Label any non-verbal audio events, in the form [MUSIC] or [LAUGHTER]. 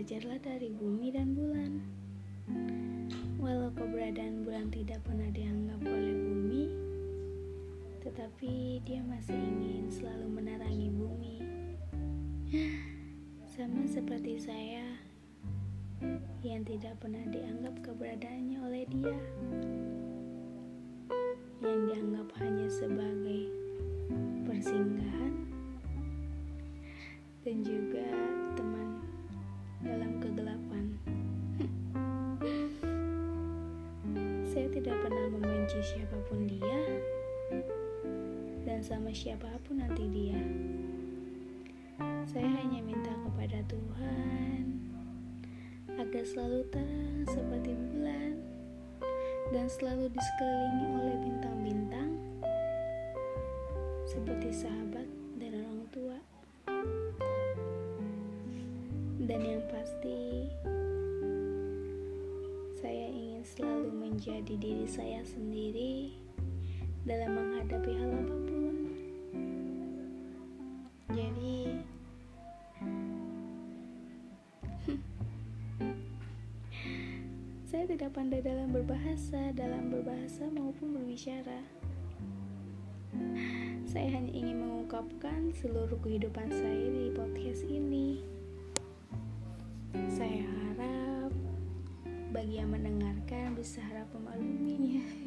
Belajarlah dari bumi dan bulan. Walau keberadaan bulan tidak pernah dianggap oleh bumi, tetapi dia masih ingin selalu menerangi bumi. Sama seperti saya yang tidak pernah dianggap keberadaannya oleh dia. Yang dianggap hanya sebagai persinggahan dan juga Saya tidak pernah membenci siapa pun dia dan sama siapa pun nanti dia. Saya hanya minta kepada Tuhan agar selalu terang seperti bulan dan selalu disekelilingi oleh bintang-bintang seperti sahabat dan orang tua. Dan yang pasti, menjadi diri saya sendiri dalam menghadapi hal apa pun. Jadi, [LAUGHS] saya tidak pandai dalam berbahasa, dalam berbahasa maupun berbicara. Saya hanya ingin mengungkapkan seluruh kehidupan saya di podcast ini. Bagi yang mendengarkan bisa harap memaluminya.